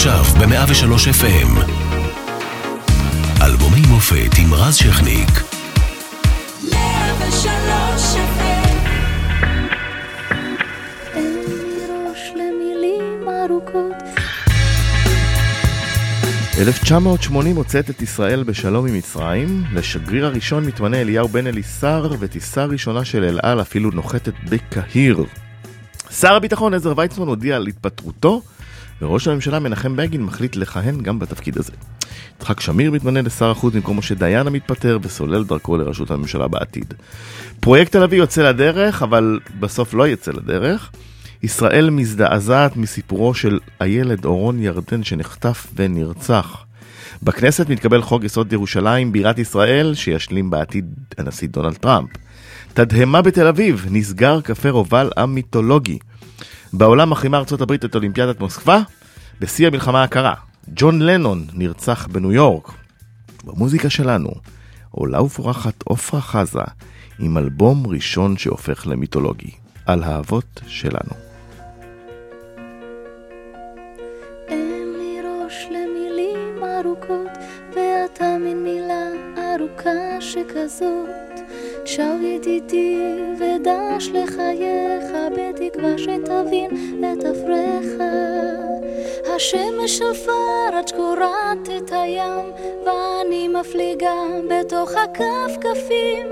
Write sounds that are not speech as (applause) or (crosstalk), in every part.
עכשיו ב-103 FM. אלבומי מופת עם רז שכניק. 103 FM 1980 מוצאת את ישראל בשלום עם מצרים, לשגריר הראשון מתמנה אליהו בן אליסר, וטיסה ראשונה של אל על אפילו נוחתת בקהיר. שר הביטחון עזר ויצמן הודיע על התפטרותו, וראש הממשלה מנחם בגין מחליט לכהן גם בתפקיד הזה. יצחק שמיר מתמנה לשר החוץ במקום משה דיין המתפטר וסולל דרכו לראשות הממשלה בעתיד. פרויקט תל אביב יוצא לדרך, אבל בסוף לא יצא לדרך. ישראל מזדעזעת מסיפורו של הילד אורון ירדן שנחטף ונרצח. בכנסת מתקבל חוק יסוד ירושלים, בירת ישראל, שישלים בעתיד הנשיא דונלד טראמפ. תדהמה בתל אביב, נסגר קפה רובל המיתולוגי. בעולם מחרימה ארצות הברית את אולימפיאדת מוסקבה, בשיא המלחמה הקרה. ג'ון לנון נרצח בניו יורק. במוזיקה שלנו, עולה ופורחת עופרה חזה, עם אלבום ראשון שהופך למיתולוגי, על האבות שלנו. שכזאת. שר ידידי ודש לחייך, בתקווה שתבין את אפריך. השמש עפר עד שקורעת את הים, ואני מפליגה בתוך הכפכפים.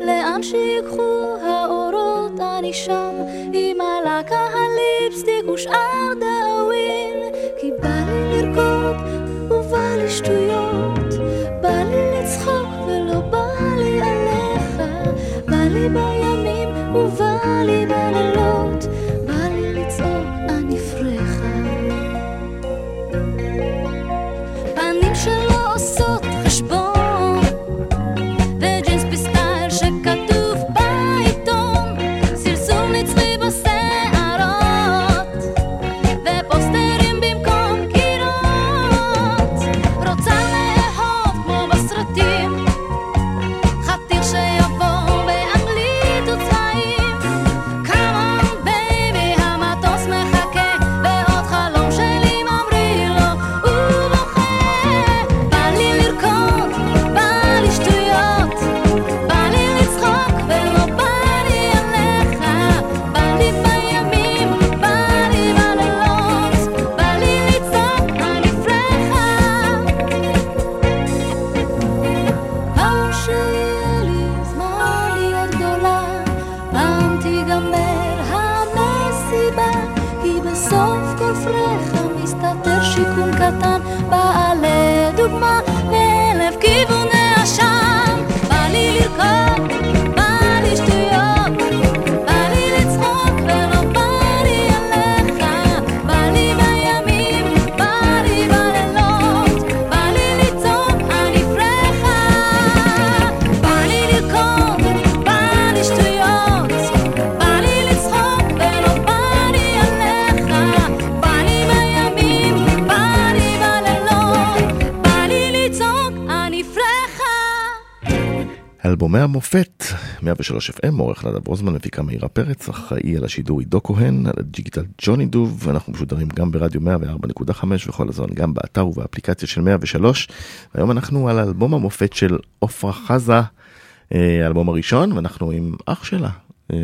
לאן שיקחו האורות אני שם, עם הלקה הליפסטיק ושאר דאווין. כי בא לי לרקוד ובא לי שטויות, אלבומי המופת, 103 FM, עורך נדב רוזמן, מפיקה מאירה פרץ, אחראי על השידור עידו כהן, על הדיגיטל ג'וני דוב, ואנחנו משודרים גם ברדיו 104.5 וכל הזמן גם באתר ובאפליקציה של 103. והיום אנחנו על אלבום המופת של עופרה חזה, אה, האלבום הראשון, ואנחנו עם אח שלה, אה,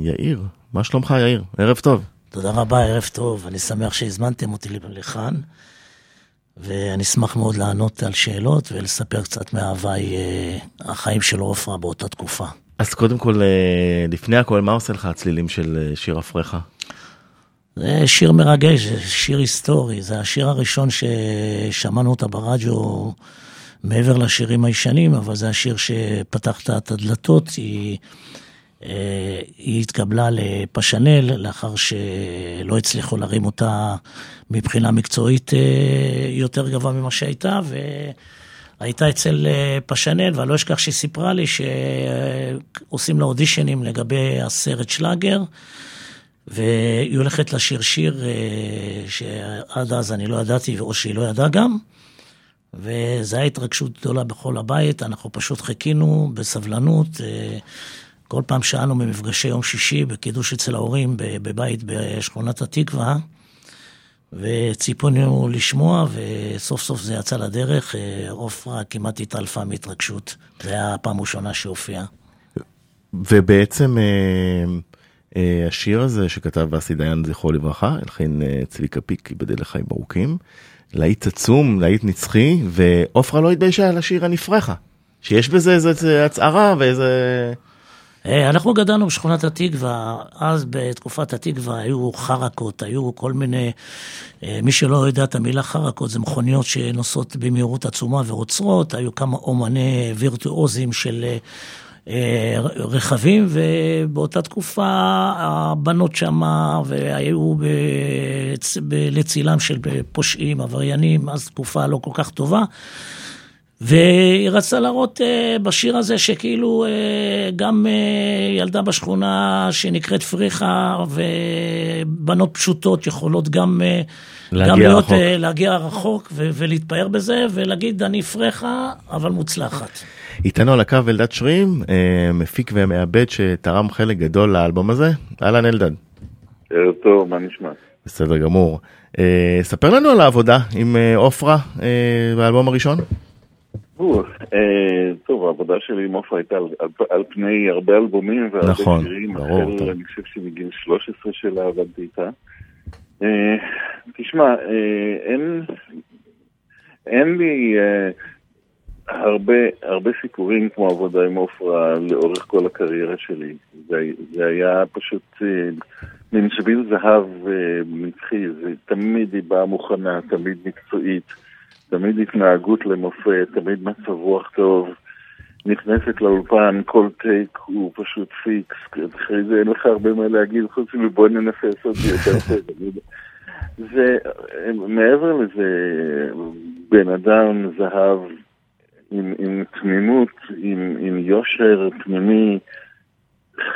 יאיר. מה שלומך יאיר? ערב טוב. תודה רבה, ערב טוב. אני שמח שהזמנתם אותי לכאן, ואני אשמח מאוד לענות על שאלות ולספר קצת מההוואי, אה, החיים של עופרה באותה תקופה. אז קודם כל, אה, לפני הכל, מה עושה לך הצלילים של אה, שיר אפריך? זה שיר מרגש, זה שיר היסטורי, זה השיר הראשון ששמענו אותה ברדיו מעבר לשירים הישנים, אבל זה השיר שפתח את הדלתות, היא, היא התקבלה לפשנל לאחר שלא הצליחו להרים אותה מבחינה מקצועית אה, יותר גבוה ממה שהייתה, והייתה אצל אה, פשנל, ואני לא אשכח שהיא סיפרה לי שעושים לה אודישנים לגבי הסרט שלאגר. והיא הולכת לשיר שיר אה, שעד אז אני לא ידעתי, או שהיא לא ידעה גם, וזו הייתה התרגשות גדולה בכל הבית, אנחנו פשוט חיכינו בסבלנות. כל פעם שהיינו במפגשי יום שישי בקידוש אצל ההורים בבית בשכונת התקווה, וציפונו לשמוע, וסוף סוף זה יצא לדרך. אה, עופרה כמעט התעלפה מהתרגשות. זה היה הפעם הראשונה שהופיעה. ובעצם אה, אה, השיר הזה שכתב ואסי דיין זכרו לברכה, הלחין צביקה פיק, ייבדל לחיים ארוכים, להיט עצום, להיט נצחי, ועופרה לא התביישה על השיר הנפרחה, שיש בזה איזה הצהרה ואיזה... אה, אנחנו גדלנו בשכונת התקווה, אז בתקופת התקווה היו חרקות, היו כל מיני, אה, מי שלא יודע את המילה חרקות, זה מכוניות שנוסעות במהירות עצומה ועוצרות, היו כמה אומני וירטואוזים של אה, רכבים, ובאותה תקופה הבנות שמה, והיו לצילם של פושעים, עבריינים, אז תקופה לא כל כך טובה. והיא רצתה להראות uh, בשיר הזה שכאילו uh, גם uh, ילדה בשכונה שנקראת פריחה ובנות פשוטות יכולות גם, uh, להגיע גם להיות, רחוק. uh, להגיע רחוק ו- ולהתפאר בזה ולהגיד אני פריחה אבל מוצלחת. איתנו על הקו אלדד שרים, אה, מפיק ומעבד שתרם חלק גדול לאלבום הזה. אהלן אלדד. ערב טוב, מה נשמע? בסדר גמור. אה, ספר לנו על העבודה עם עופרה אה, באלבום הראשון. אה, טוב, העבודה שלי עם עופרה הייתה על, על, על פני הרבה אלבומים והרבה נכון, שירים. ברור, החל, טוב. אני חושב שמגיל 13 שלה עבדתי איתה. אה, תשמע, אה, אין, אין לי הרבה, הרבה סיפורים כמו עבודה עם עופרה לאורך כל הקריירה שלי. זה, זה היה פשוט מין שביל זהב נצחי, תמיד היא באה מוכנה, תמיד מקצועית. תמיד התנהגות למופת, תמיד מצב רוח טוב. נכנסת לאולפן, כל טייק הוא פשוט פיקס, אחרי זה אין לך הרבה מה להגיד, חוץ מבוא ננסה לעשות את יותר טוב. זה, מעבר לזה, בן אדם זהב עם, עם תמימות, עם, עם יושר פנימי,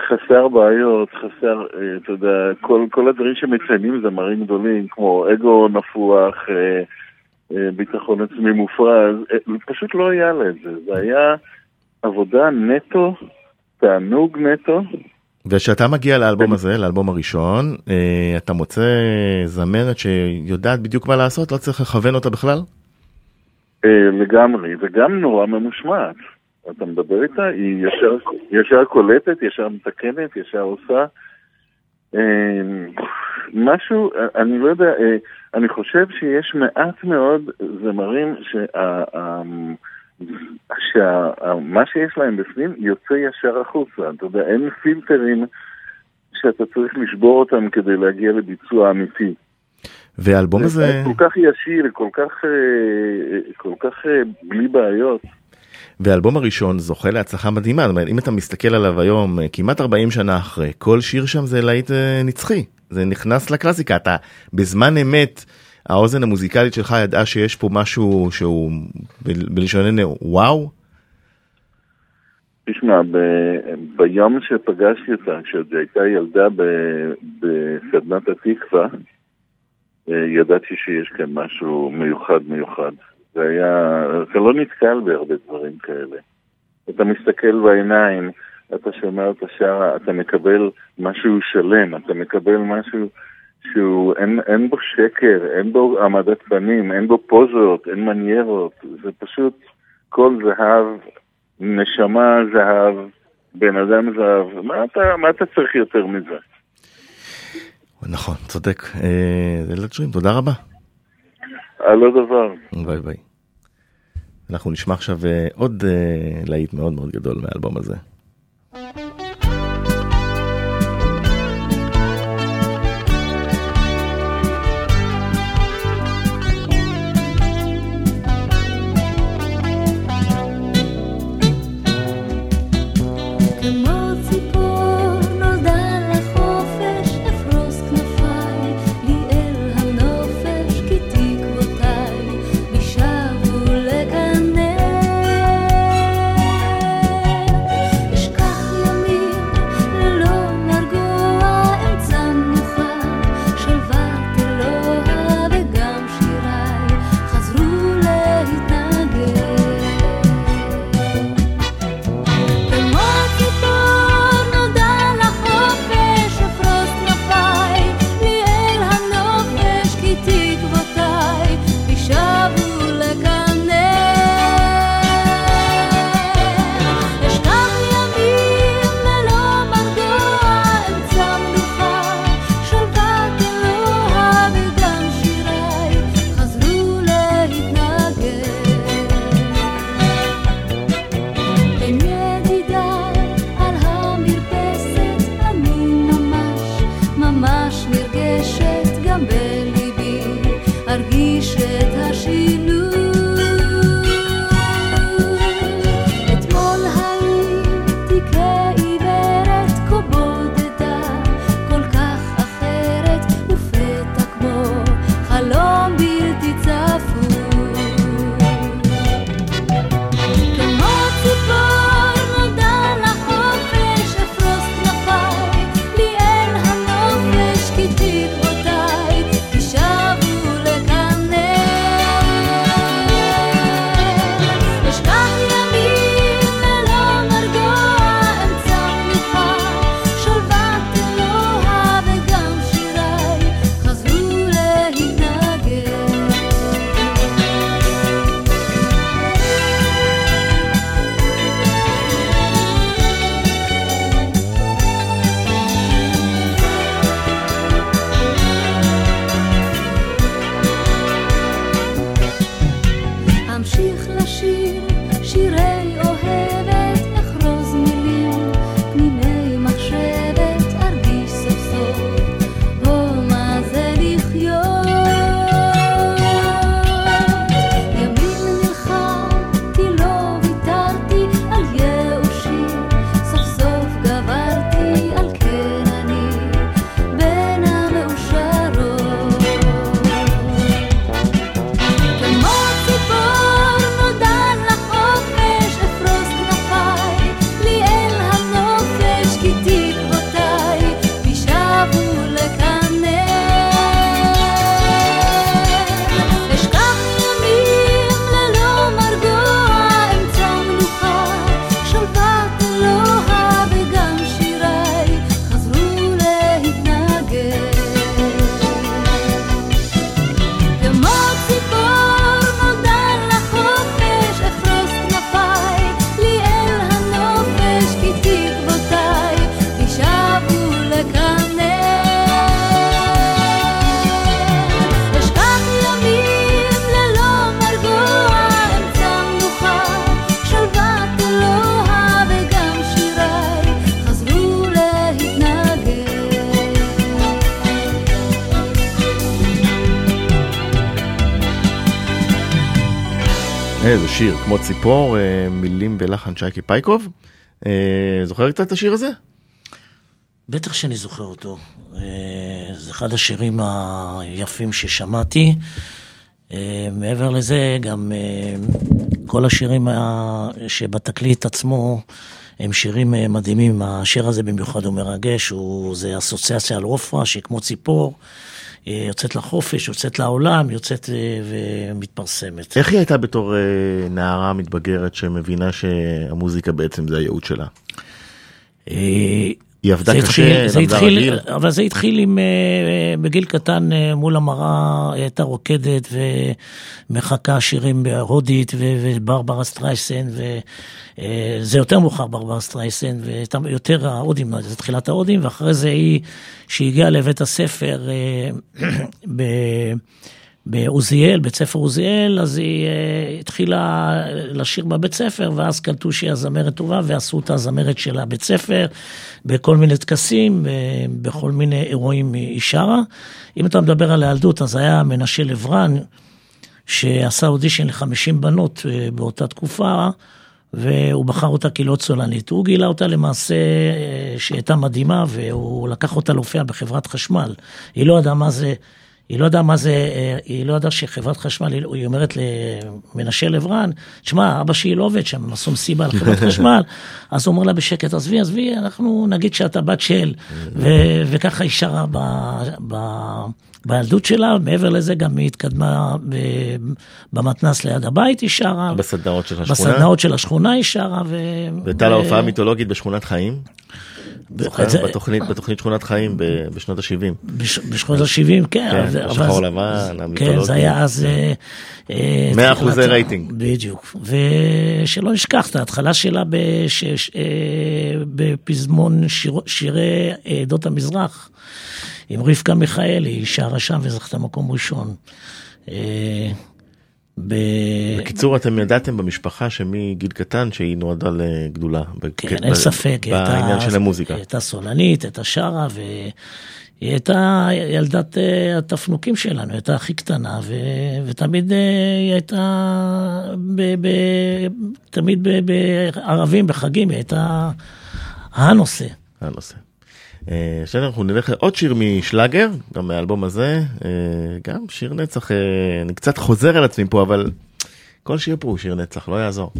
חסר בעיות, חסר, אה, אתה יודע, כל, כל הדברים שמציינים זמרים גדולים, כמו אגו נפוח, אה, ביטחון עצמי מופרז, אה, פשוט לא היה לה את זה. זה היה עבודה נטו, תענוג נטו. וכשאתה מגיע לאלבום הזה, לאלבום הראשון, אה, אתה מוצא זמרת שיודעת בדיוק מה לעשות, לא צריך לכוון אותה בכלל? אה, לגמרי, וגם נורא ממושמעת. אתה מדבר איתה, היא ישר, ישר קולטת, ישר מתקנת, ישר עושה. משהו, אני לא יודע, אני חושב שיש מעט מאוד זמרים שה... ה- שמה שיש להם בפנים יוצא ישר החוצה. אתה יודע, אין פילטרים שאתה צריך לשבור אותם כדי להגיע לביצוע אמיתי. והאלבום הזה, זה כל כך ישיר, כל כך, אה, כל כך אה, בלי בעיות. והאלבום הראשון זוכה להצלחה מדהימה, זאת אומרת, אם אתה מסתכל עליו היום, אה, כמעט 40 שנה אחרי, כל שיר שם זה להיט נצחי, זה נכנס לקלאסיקה, אתה בזמן אמת, האוזן המוזיקלית שלך ידעה שיש פה משהו שהוא בלשוננו וואו, תשמע, ב- ביום שפגשתי אותה, כשעוד הייתה ילדה ב- בסדנת התקווה, אה, ידעתי שיש כאן משהו מיוחד מיוחד. זה היה, אתה לא נתקל בהרבה דברים כאלה. אתה מסתכל בעיניים, אתה שומע אותה שרה, אתה מקבל משהו שלם, אתה מקבל משהו שהוא, אין, אין בו שקר, אין בו העמדת פנים, אין בו פוזות, אין מניירות, זה פשוט כל זהב, נשמה זהב, בן אדם זהב, מה אתה, מה אתה צריך יותר מזה? נכון, צודק, אה, זה אלדד שרים, תודה רבה, על הדבר. ביי ביי. אנחנו נשמע עכשיו אה, עוד אה, להיט מאוד מאוד גדול מהאלבום הזה. שיר, כמו ציפור, אה, מילים ולחן שייקי פייקוב. אה, זוכר קצת את השיר הזה? בטח שאני זוכר אותו. אה, זה אחד השירים היפים ששמעתי. מעבר לזה, גם כל השירים שבתקליט עצמו הם שירים מדהימים. השיר הזה במיוחד הוא מרגש, הוא, זה אסוציאציה על עופרה שהיא כמו ציפור. אה, יוצאת לחופש, יוצאת לעולם, יוצאת אה, ומתפרסמת. איך היא הייתה בתור אה, נערה מתבגרת שמבינה שהמוזיקה בעצם זה הייעוד שלה? אה, היא עבדה קשה, התחיל, זה התחיל, רגיל. אבל זה התחיל עם, אה, בגיל קטן אה, מול המראה, היא הייתה רוקדת ומחקה שירים בהודית וברברה סטרייסן, וזה יותר מאוחר ברברה סטרייסן, והייתה יותר ההודים, זה תחילת ההודים, ואחרי זה היא, שהגיעה לבית הספר אה, (clears throat) ב- בעוזיאל, בית ספר עוזיאל, אז היא אה, התחילה לשיר בבית ספר, ואז קלטו שהיא הזמרת טובה, ועשו אותה הזמרת של הבית ספר, בכל מיני טקסים, אה, בכל מיני אירועים היא שרה. אם אתה מדבר על הילדות, אז היה מנשה לברן, שעשה אודישן ל-50 בנות אה, באותה תקופה, והוא בחר אותה כלא צולנית. הוא גילה אותה למעשה אה, שהיא הייתה מדהימה, והוא לקח אותה להופיע בחברת חשמל. היא לא ידעה מה זה... היא לא ידעה מה זה, אה, היא לא ידעה שחברת חשמל, היא- אומרת למנשה לברן, תשמע, אבא שלי לא עובד שם, הם עשו מסיבה על חברת חשמל, (laughs) אז הוא אומר לה בשקט, עזבי, עזבי, אנחנו נגיד שאתה בת של, ו- וככה היא שרה ב- ב- בילדות שלה, מעבר לזה גם היא התקדמה ב- במתנ"ס ליד הבית, היא שרה, בסדנאות של השכונה. בסדנאות של השכונה היא שרה, ו... והייתה לה ו- הופעה מיתולוגית בשכונת חיים. זה- בתוכנית, בתוכנית שכונת חיים בשנות ה-70. בש- בשנות ה-70, כן. כן, אבל- לבן, כן, המיתולוגי. זה היה אז... אה, אה, מאה תחילת אחוזי רייטינג. בדיוק. ושלא נשכח את ההתחלה שלה אה, בפזמון שיר- שירי עדות המזרח, עם רבקה מיכאלי, היא שרה שם וזכתה מקום ראשון. ב... בקיצור, אתם ידעתם במשפחה שמגיל קטן שהיא נועדה לגדולה. כן, אין ספק. היא הייתה- בעניין של המוזיקה. היא הייתה סולנית, הייתה שרה, והיא הייתה ילדת אה, התפנוקים שלנו, היא הייתה הכי קטנה, ו... ותמיד אה, היא הייתה, ב... ב... תמיד ב- בערבים, בחגים, היא הייתה הנושא. הנושא. אה, עכשיו אנחנו נלך לעוד שיר משלאגר, גם מהאלבום הזה, אה, גם שיר נצח, אה, אני קצת חוזר על עצמי פה, אבל כל שיר פה הוא שיר נצח, לא יעזור.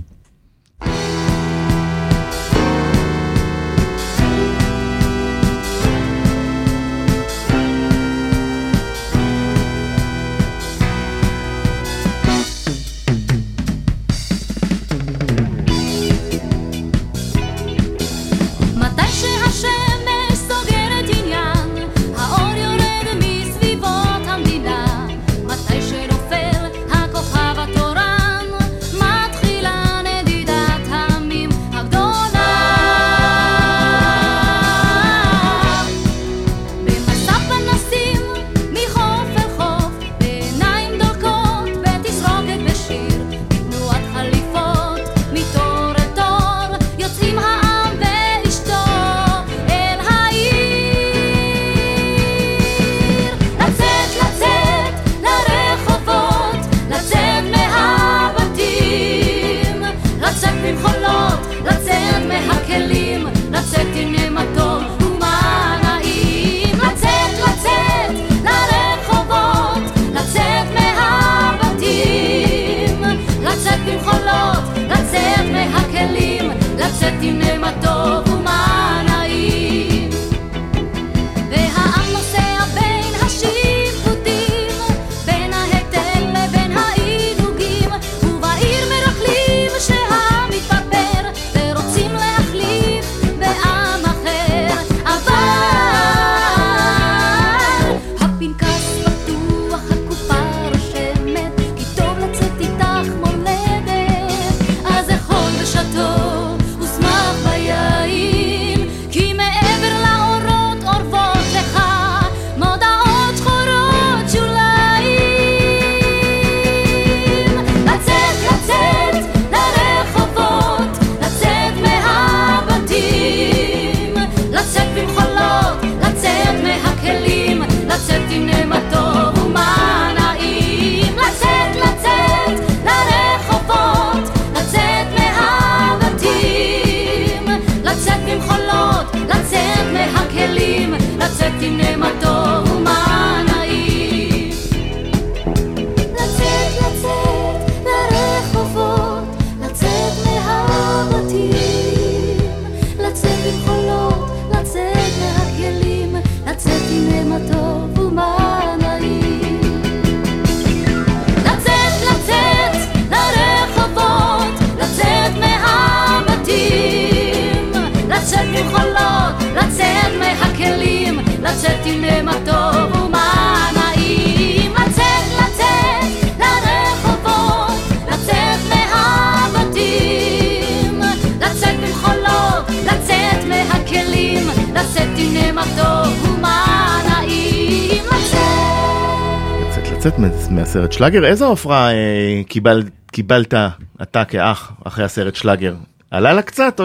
לצאת, מהסרט שלאגר, איזה עופרה אה, קיבל, קיבלת אתה כאח אחרי הסרט שלאגר? עלה לה קצת או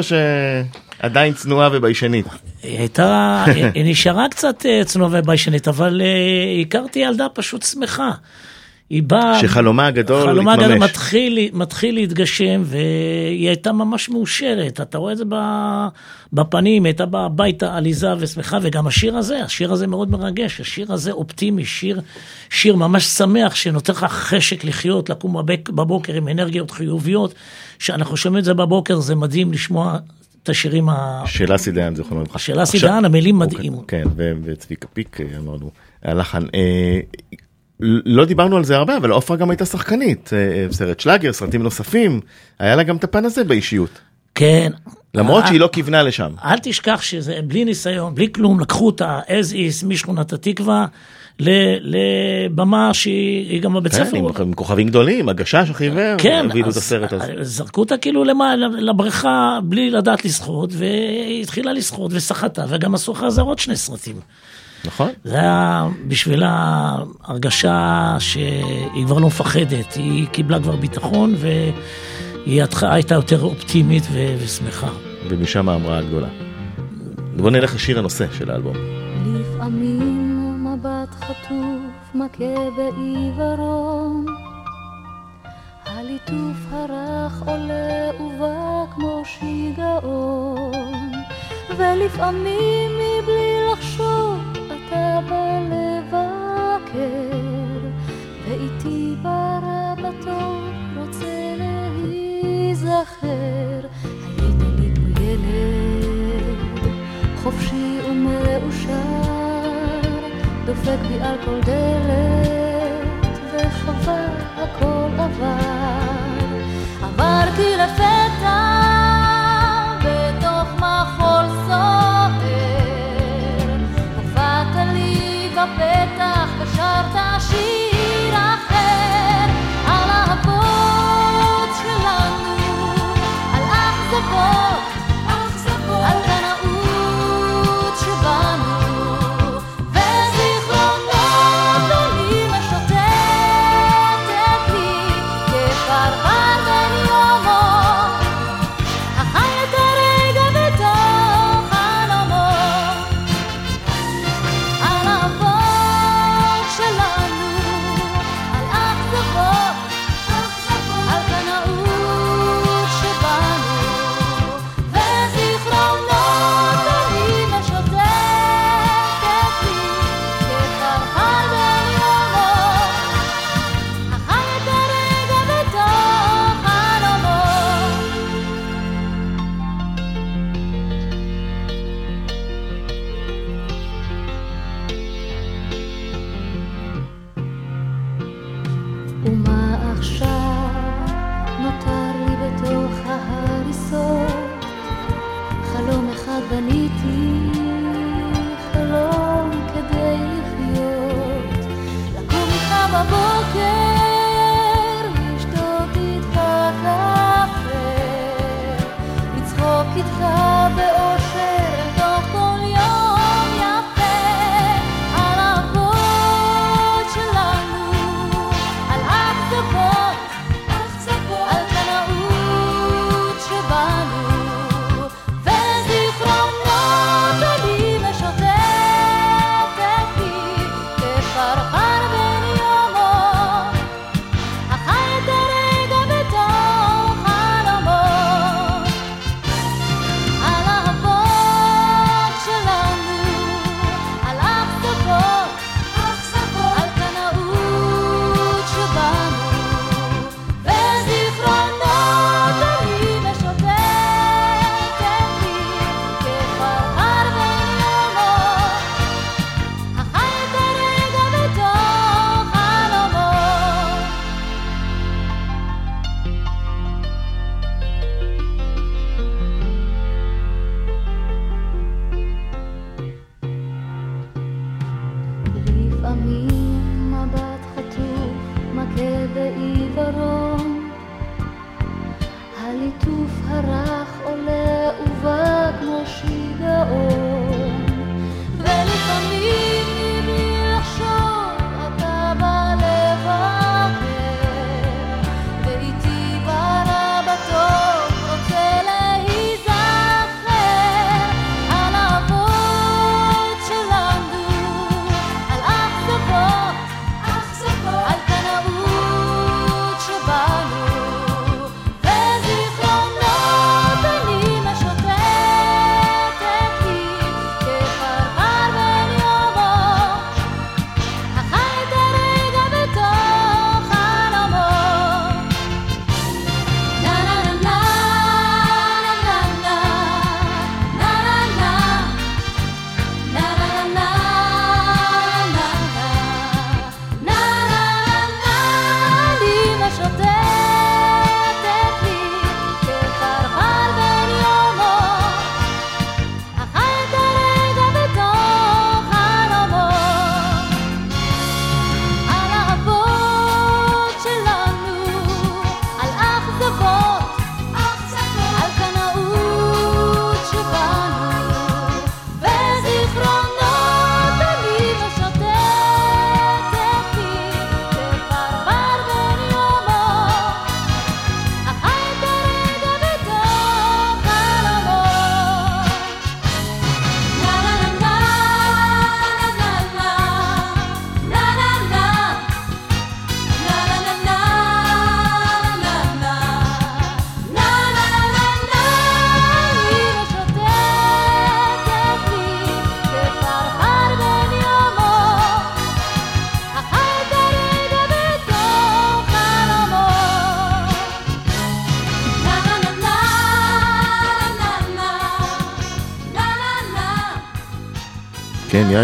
שעדיין צנועה וביישנית? היא הייתה, היא- נשארה קצת אה, צנועה וביישנית, אבל אה, הכרתי ילדה פשוט שמחה. היא באה... שחלומה הגדול חלומה הגדול התממש. מתחיל, מתחיל להתגשם, והיא הייתה ממש מאושרת. אתה רואה את זה בפנים, היא הייתה באה הביתה עליזה ושמחה, וגם השיר הזה, השיר הזה מאוד מרגש. השיר הזה אופטימי, שיר, שיר ממש שמח, שנותן לך חשק לחיות, לקום בבוקר עם אנרגיות חיוביות. כשאנחנו שומעים את זה בבוקר, זה מדהים לשמוע את השירים ה... של אסי דיין, זיכרונו לברכה. עכשיו- דיין, המילים הוא- מדהימות. כן, וצביקה פיק, אה, אמרנו, הלחן. אה, לא דיברנו על זה הרבה, אבל עופרה גם הייתה שחקנית. אה, סרט שלאגר, סרטים נוספים, היה לה גם את הפן הזה באישיות. כן. למרות שהיא לא כיוונה לשם. אל תשכח שזה בלי ניסיון, בלי כלום, לקחו אותה as is משכונת התקווה לבמה שהיא היא גם בבית כן, ספר. עם עם כוכבים גדולים, הגשש החיוור, כן, הובילו את הסרט הזה. זרקו אותה כאילו למה, לבריכה בלי לדעת לשחות, והיא התחילה לשחות ושחתה, וגם עשו אחרי זה עוד שני סרטים. נכון. זה היה בשבילה הרגשה שהיא כבר לא מפחדת, היא קיבלה כבר ביטחון והיא הייתה יותר אופטימית ו- ושמחה. ומשם ההמראה הגדולה. בוא נלך לשיר הנושא של האלבום. לפעמים מבט חטוף מכה בעיוורון הליטוף הרך עולה ובא כמו שיגעון. ולפעמים מבלי לחשוב אתה בא לבקר. ואיתי ברא בטוב רוצה להיזכר. היית לי ילד חופשי ומאושר דופק בי על כל דלת וחבל הכל עבר. עברתי לפתע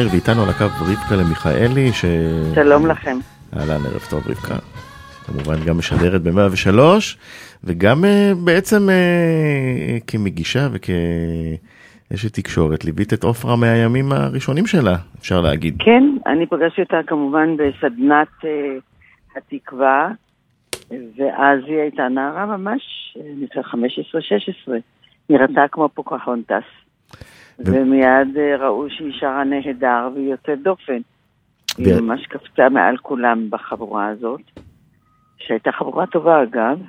יאיר, ואיתנו על הקו רבקה למיכאלי, ש... שלום לכם. אהלן, ערב טוב רבקה. כמובן גם משדרת ב-103, וגם uh, בעצם uh, כמגישה וכאשת תקשורת, ליווית את עופרה מהימים הראשונים שלה, אפשר להגיד. כן, אני פגשתי אותה כמובן בסדנת uh, התקווה, ואז היא הייתה נערה ממש, נקרא 15-16, נראתה כמו פוקהונטס. ומיד ראו שהיא שרה נהדר והיא יוצאת דופן. היא ממש קפצה מעל כולם בחבורה הזאת, שהייתה חבורה טובה אגב,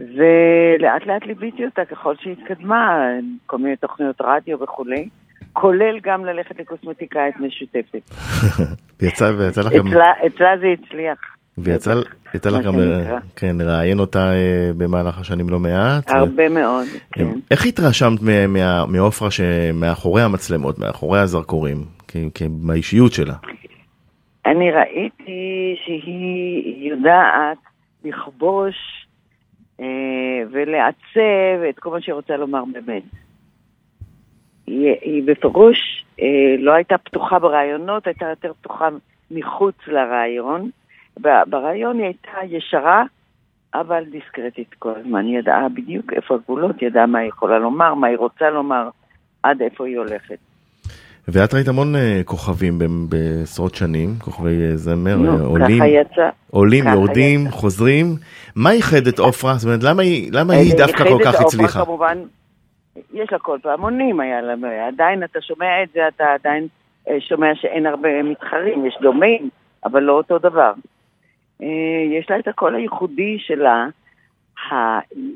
ולאט לאט ליוויתי אותה ככל שהיא התקדמה, כל מיני תוכניות רדיו וכולי, כולל גם ללכת לקוסמטיקאית משותפת. (laughs) ויצא, ויצא לך גם... אצלה זה הצליח. ויצא לך גם, כן, לראיין אותה אה, במהלך השנים לא מעט. הרבה מאוד, כן. איך התרשמת מעופרה שמאחורי המצלמות, מאחורי הזרקורים, מהאישיות שלה? אני ראיתי שהיא יודעת לכבוש אה, ולעצב את כל מה שהיא רוצה לומר באמת. היא, היא בפירוש אה, לא הייתה פתוחה ברעיונות, הייתה יותר פתוחה מחוץ לרעיון. ברעיון היא הייתה ישרה, אבל דיסקרטית כל הזמן. היא ידעה בדיוק איפה הגבולות, ידעה מה היא יכולה לומר, מה היא רוצה לומר, עד איפה היא הולכת. ואת ראית המון uh, כוכבים בעשרות שנים, כוכבי uh, זמר, נו, uh, עולים, יצא, עולים, יורדים, יצא. חוזרים. מה ייחד את עופרה? זאת אומרת, למה היא, למה היא דווקא כל כך הצליחה? כמובן, יש לה כל פעמונים, היה לה, עדיין אתה שומע את זה, אתה עדיין שומע שאין הרבה מתחרים, יש דומים, אבל לא אותו דבר. יש לה את הקול הייחודי שלה,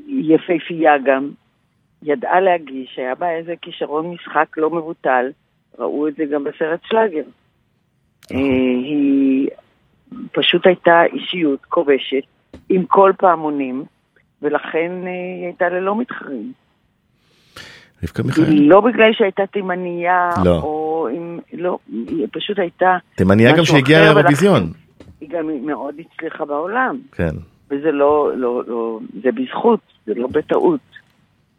היפהפייה גם, ידעה להגיש, היה בה איזה כישרון משחק לא מבוטל. ראו את זה גם בסרט שלאגר. נכון. אה, היא פשוט הייתה אישיות כובשת עם כל פעמונים, ולכן אה, היא הייתה ללא מתחרים. רבקה מיכאל. לא בגלל שהייתה תימניה, לא. או אם, לא, היא פשוט הייתה... תימניה גם שהגיעה לאירוויזיון. היא גם מאוד הצליחה בעולם. כן. וזה לא, לא, לא, זה בזכות, זה לא בטעות.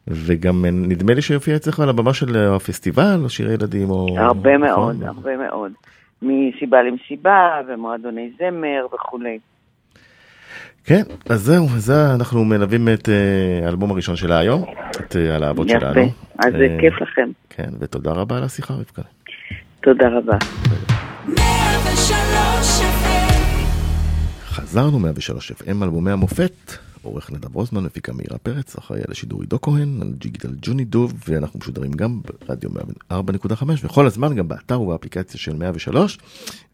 וגם נדמה לי שהופיע אצלך על הבמה של הפסטיבל, או שירי ילדים, או... הרבה נכון? מאוד, הרבה מאוד. מסיבה למסיבה, ומועדוני זמר וכולי. כן, אז זהו, זה אנחנו מלווים את אה, האלבום הראשון שלה היום, את אה, הלהבות שלנו. יפה, אז זה אה, כיף לכם. כן, ותודה רבה על השיחה, רבקה. תודה רבה. חזרנו 103 FM, אלבומי המופת. עורך נדב רוזמן, מפיקה מאירה פרץ, אחראי על השידור עידו כהן, על ג'יגיטל ג'וני דוב, ואנחנו משודרים גם ברדיו 4.5, וכל הזמן גם באתר ובאפליקציה של 103,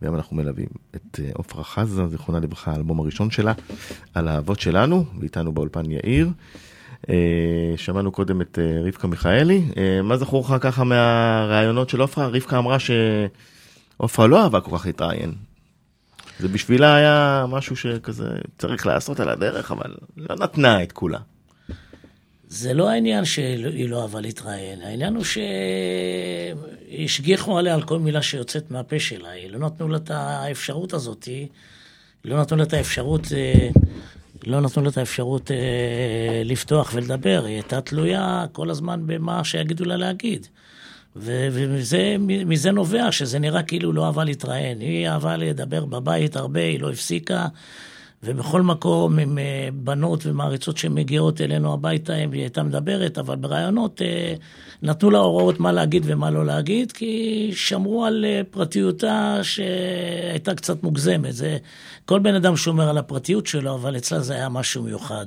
והיום אנחנו מלווים את אה, עפרה חזה, זיכרונה לברכה, האלבום הראשון שלה, על האהבות שלנו, ואיתנו באולפן יאיר. אה, שמענו קודם את אה, רבקה מיכאלי, מה זכור לך ככה מהראיונות של עפרה? רבקה אמרה שעפרה לא אהבה כל כך להתראיין, זה בשבילה היה משהו שכזה צריך לעשות על הדרך, אבל לא נתנה את כולה. זה לא העניין שהיא לא אהבה להתראיין, העניין הוא שהשגיחו עליה על כל מילה שיוצאת מהפה שלה, היא לא נתנו לה את האפשרות הזאת, לא נתנו לה את האפשרות, אה, לא נתנו לה את האפשרות אה, לפתוח ולדבר, היא הייתה תלויה כל הזמן במה שיגידו לה להגיד. ומזה נובע שזה נראה כאילו לא אהבה להתראיין. היא אהבה לדבר בבית הרבה, היא לא הפסיקה, ובכל מקום עם אה, בנות ומעריצות שמגיעות אלינו הביתה, היא הייתה מדברת, אבל ברעיונות אה, נתנו לה הוראות מה להגיד ומה לא להגיד, כי שמרו על אה, פרטיותה שהייתה קצת מוגזמת. זה, כל בן אדם שומר על הפרטיות שלו, אבל אצלה זה היה משהו מיוחד.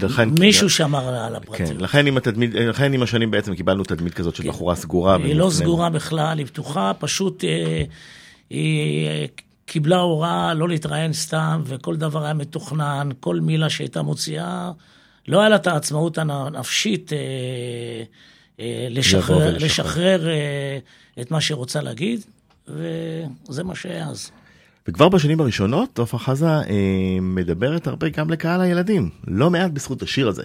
לכן, מישהו שמר על הפרטיות. כן, לכן עם, התדמית, לכן עם השנים בעצם קיבלנו תדמית כזאת של כן. בחורה סגורה. היא לא סגורה בכלל, היא פתוחה, פשוט אה, היא קיבלה הוראה לא להתראיין סתם, וכל דבר היה מתוכנן, כל מילה שהייתה מוציאה, לא היה לה את העצמאות הנפשית אה, אה, לשחרר, לשחרר אה, את מה שהיא רוצה להגיד, וזה מה שהיה אז. וכבר בשנים הראשונות, עופרה חזה אה, מדברת הרבה גם לקהל הילדים, לא מעט בזכות השיר הזה.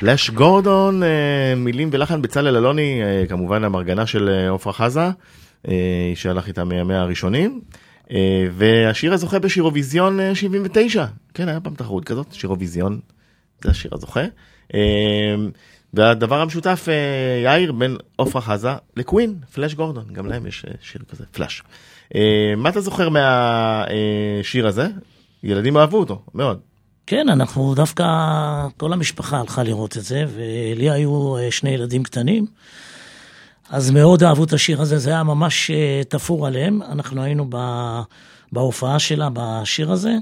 פלאש גורדון, אה, מילים ולחן בצלאל אלוני, אה, כמובן המרגנה של אה, עפרה חזה, שהלך איתה מימיה הראשונים. והשיר הזוכה בשירוויזיון אה, 79, כן, היה פעם תחרות כזאת, שירוויזיון, זה השיר הזוכה. והדבר המשותף, יאיר, בין עפרה חזה לקווין, פלאש גורדון, גם להם יש שיר כזה, פלאש. מה אתה זוכר מהשיר הזה? ילדים אהבו אותו, מאוד. כן, אנחנו דווקא, כל המשפחה הלכה לראות את זה, ולי היו אה, שני ילדים קטנים, אז מאוד אהבו את השיר הזה, זה היה ממש אה, תפור עליהם. אנחנו היינו ב- בהופעה שלה בשיר הזה,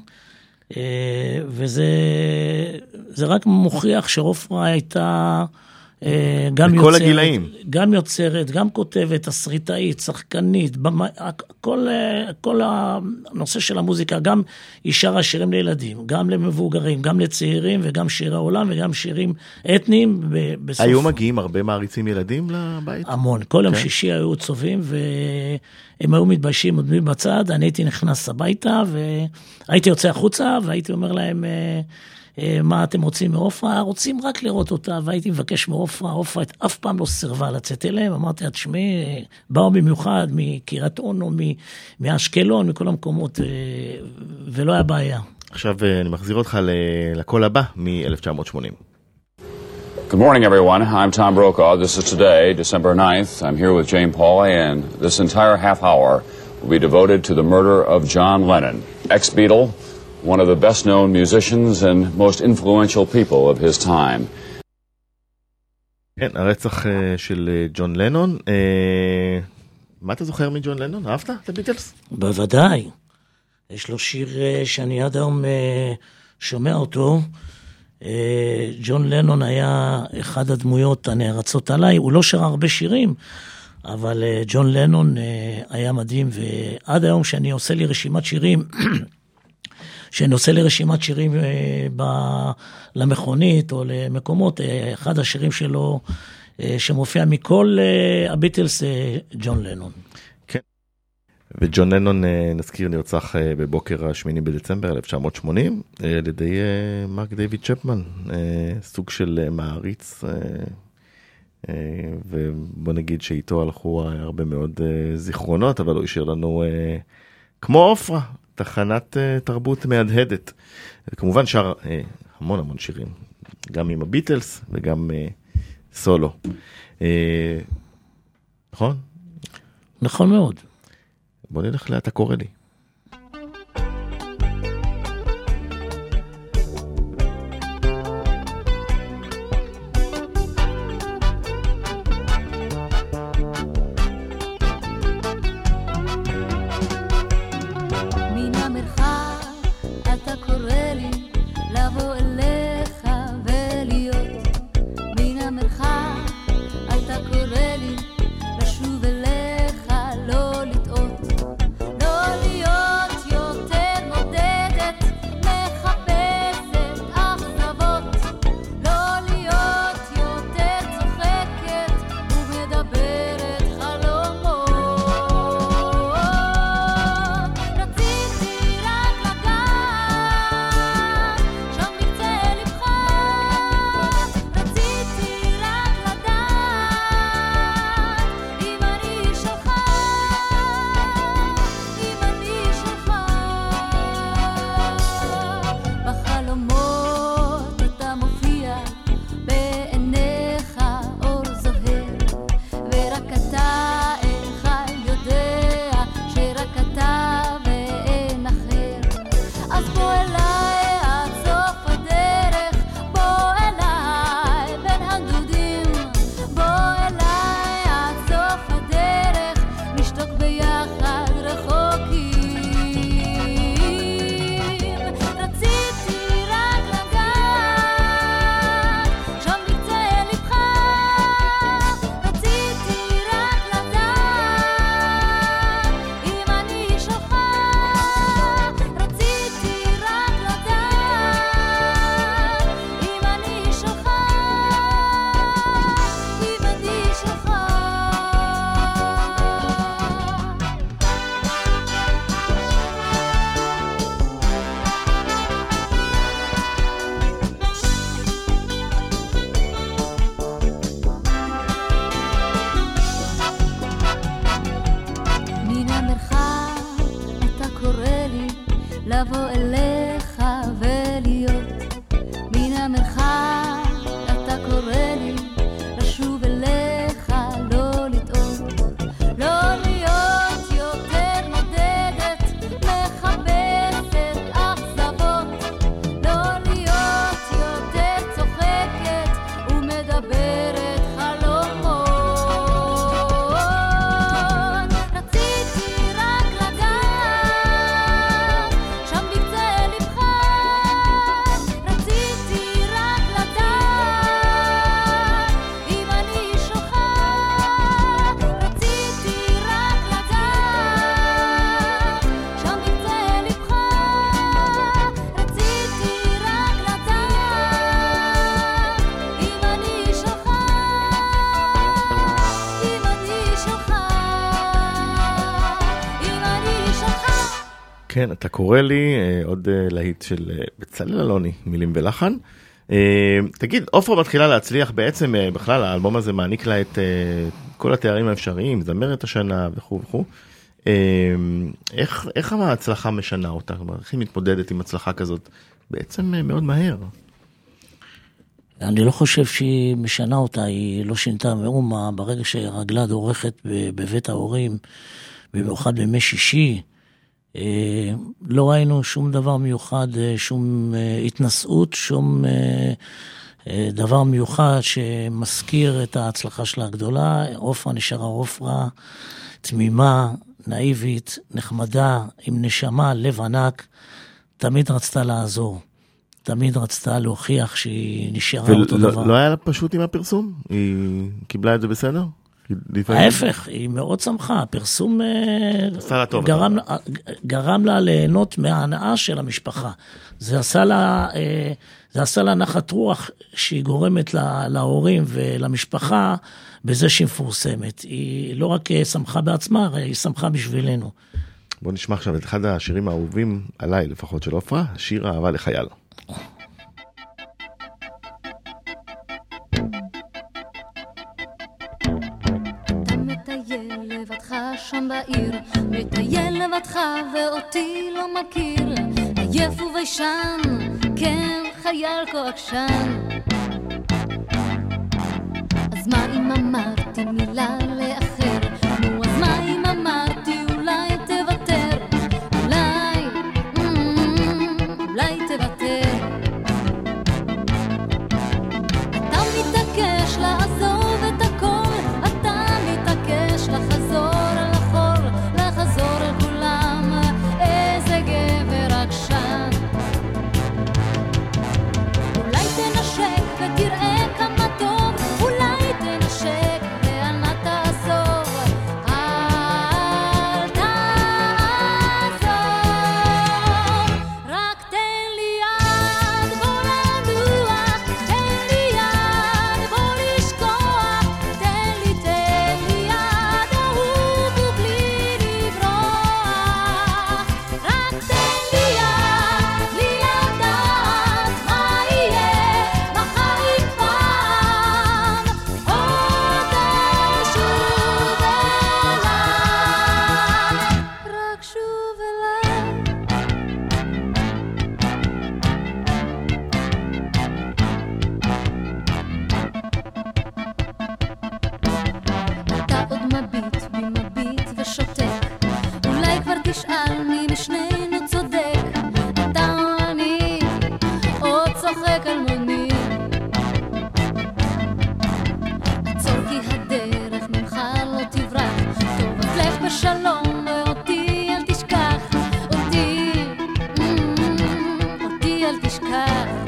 אה, וזה זה רק מוכיח שעופרה הייתה גם בכל הגילאים. גם יוצרת, גם כותבת, תסריטאית, שחקנית, במה, כל, אה, כל הנושא של המוזיקה, גם היא שרה שירים לילדים, גם למבוגרים, גם לצעירים, וגם שירי עולם, וגם שירים אתניים. בסוף... היו מגיעים הרבה מעריצים ילדים לבית? המון. כל יום כן. שישי היו צובעים, והם היו מתביישים, עומדים בצד, אני הייתי נכנס הביתה, והייתי יוצא החוצה, והייתי אומר להם, אה, אה, מה אתם רוצים מעופרה? רוצים רק לראות אותה, והייתי מבקש מעופרה, עופרה אף פעם לא סירבה לצאת אליהם, אמרתי לה, תשמעי, אה, באו במיוחד מקריית אונו, מאשקלון, מכל המקומות, אה, ולא היה בעיה. עכשיו אה, אני מחזיר אותך לקול הבא מ-1980. Good morning, everyone. I'm Tom Brokaw. This is today, December 9th. I'm here with Jane Pauley, and this entire half hour will be devoted to the murder of John Lennon, ex Beatle, one of the best known musicians and most influential people of his time. כן, הרצח אה, של אה, ג'ון לנון. אה, מה אתה זוכר מג'ון לנון? אהבת את הביטלס? בוודאי. יש לו שיר שאני עד היום שומע אותו. ג'ון לנון היה אחד הדמויות הנערצות עליי, הוא לא שר הרבה שירים, אבל ג'ון לנון היה מדהים, ועד היום שאני עושה לי רשימת שירים, שאני עושה לי רשימת שירים אה, ב, למכונית או למקומות, אה, אחד השירים שלו אה, שמופיע מכל הביטלס, ג'ון לנון. וג'ון לנון, נזכיר, נרצח בבוקר השמיני בדצמבר 1980 אה, על ידי מרק דיוויד צ'פמן, סוג של מעריץ, ובוא נגיד שאיתו הלכו הרבה מאוד זיכרונות, אבל הוא השאיר לנו, כמו עופרה, תחנת אה, תרבות מהדהדת. וכמובן שר אה, המון המון שירים, גם עם הביטלס וגם אה, סולו. נכון? נכון מאוד. בוא נלך לאט הקורא לי. קורא לי אה, עוד אה, להיט של אה, בצלאל אלוני, מילים ולחן. תגיד, עופרה מתחילה להצליח, בעצם בכלל האלבום הזה מעניק לה את כל התארים האפשריים, זמרת השנה וכו' וכו'. איך, איך ההצלחה משנה אותה? כלומר, איך היא מתמודדת עם הצלחה כזאת? בעצם מאוד מהר. אני לא חושב שהיא משנה אותה, היא לא שינתה מאומה. ברגע שרגלה דורכת בבית ההורים, במיוחד בימי שישי, לא ראינו שום דבר מיוחד, אה, שום אה, התנשאות, שום אה, אה, דבר מיוחד שמזכיר את ההצלחה שלה הגדולה. עופרה נשארה עופרה, תמימה, נאיבית, נחמדה, עם נשמה, לב ענק, תמיד רצתה לעזור. תמיד רצתה להוכיח שהיא נשארה אותו דבר. ולא היה לה פשוט עם הפרסום? היא קיבלה את זה בסדר? ההפך, היא מאוד שמחה, הפרסום אה, גרם, אתה גרם לה ליהנות מההנאה של המשפחה. זה עשה לה, אה, זה עשה לה נחת רוח שהיא גורמת לה- להורים ולמשפחה בזה שהיא מפורסמת. היא לא רק אה, שמחה בעצמה, היא שמחה בשבילנו. בוא נשמע עכשיו את אחד השירים האהובים עליי לפחות של עופרה, שיר אהבה לחייל. בעיר, מטייל לבדך ואותי לא מכיר, עייף וביישן, כן חייל כה עקשן. אז מה אם אמרתי מילה לאחר? אותי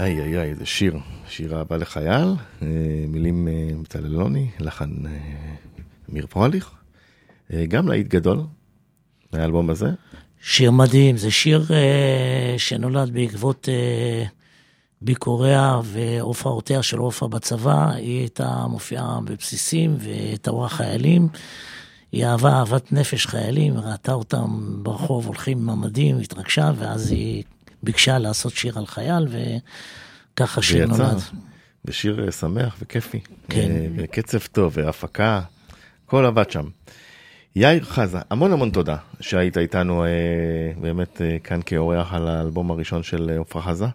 איי איי איי, איזה שיר. שיר אהבה לחייל, אה, מילים אה, בצללוני, לחן אה, אמיר פרליך, אה, גם להיט גדול מהאלבום הזה. שיר מדהים, זה שיר אה, שנולד בעקבות אה, ביקוריה והופעותיה של עופרה בצבא. היא הייתה מופיעה בבסיסים וטבעה חיילים. היא אהבה אהבת נפש חיילים, ראתה אותם ברחוב הולכים עם המדים, התרגשה, ואז היא ביקשה לעשות שיר על חייל, וככה שיר ויצא. נולד. בשיר אה, שמח וכיפי. כן. אה, וקצב טוב, והפקה, הכל עבד שם. יאיר חזה, המון המון תודה שהיית איתנו אה, באמת אה, כאן כאורח על האלבום הראשון של אה, עפרה חזה.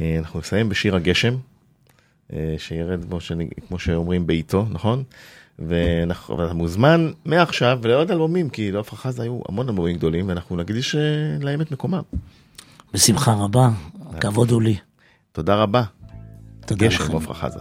אה, אנחנו נסיים בשיר הגשם, אה, שירד כמו, שאני, כמו שאומרים בעיתו, נכון? ואנחנו, ואתה מוזמן מעכשיו לעוד אלבומים, כי לעפרה חזה היו המון אלבומים גדולים, ואנחנו נקדיש להם את מקומם. בשמחה רבה, הכבוד הוא לי. תודה רבה. תודה לכם. עפרה חזה.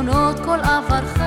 זיכרונות כל עברך.